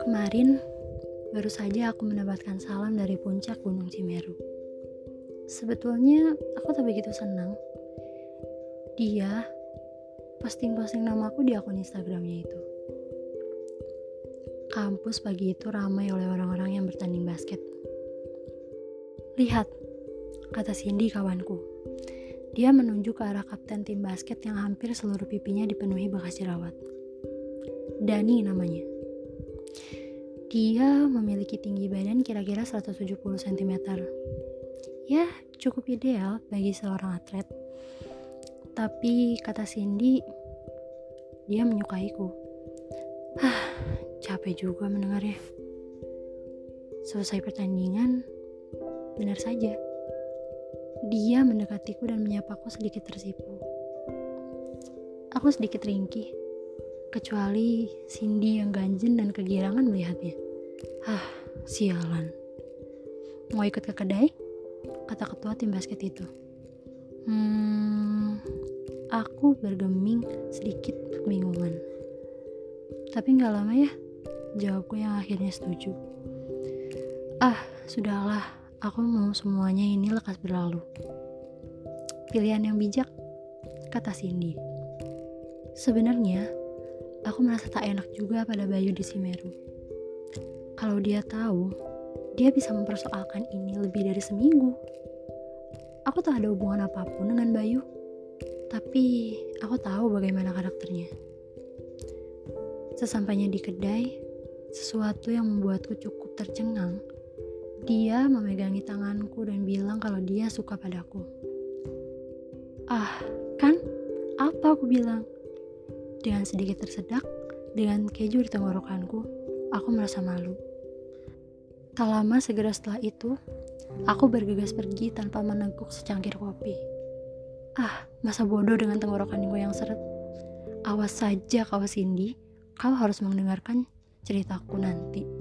Kemarin, baru saja aku mendapatkan salam dari puncak Gunung Cimeru. Sebetulnya, aku tak begitu senang. Dia posting-posting namaku di akun Instagramnya itu. Kampus pagi itu ramai oleh orang-orang yang bertanding basket. Lihat, kata Cindy kawanku. Dia menunjuk ke arah kapten tim basket yang hampir seluruh pipinya dipenuhi bekas jerawat. Dani namanya. Dia memiliki tinggi badan kira-kira 170 cm. Ya, cukup ideal bagi seorang atlet. Tapi kata Cindy, dia menyukaiku. Hah, capek juga mendengarnya. Selesai pertandingan, benar saja. Dia mendekatiku dan menyapaku sedikit tersipu. Aku sedikit ringkih kecuali Cindy yang ganjen dan kegirangan melihatnya. Hah, sialan. Mau ikut ke kedai? Kata ketua tim basket itu. Hmm, aku bergeming sedikit kebingungan. Tapi nggak lama ya, jawabku yang akhirnya setuju. Ah, sudahlah, aku mau semuanya ini lekas berlalu. Pilihan yang bijak, kata Cindy. Sebenarnya, aku merasa tak enak juga pada Bayu di Simeru. Kalau dia tahu, dia bisa mempersoalkan ini lebih dari seminggu. Aku tak ada hubungan apa pun dengan Bayu, tapi aku tahu bagaimana karakternya. Sesampainya di kedai, sesuatu yang membuatku cukup tercengang. Dia memegangi tanganku dan bilang kalau dia suka padaku. Ah, kan? Apa aku bilang? Dengan sedikit tersedak, dengan keju di tenggorokanku, aku merasa malu. Tak lama segera setelah itu, aku bergegas pergi tanpa meneguk secangkir kopi. Ah, masa bodoh dengan tenggorokanku yang seret. Awas saja kau Cindy, kau harus mendengarkan ceritaku nanti.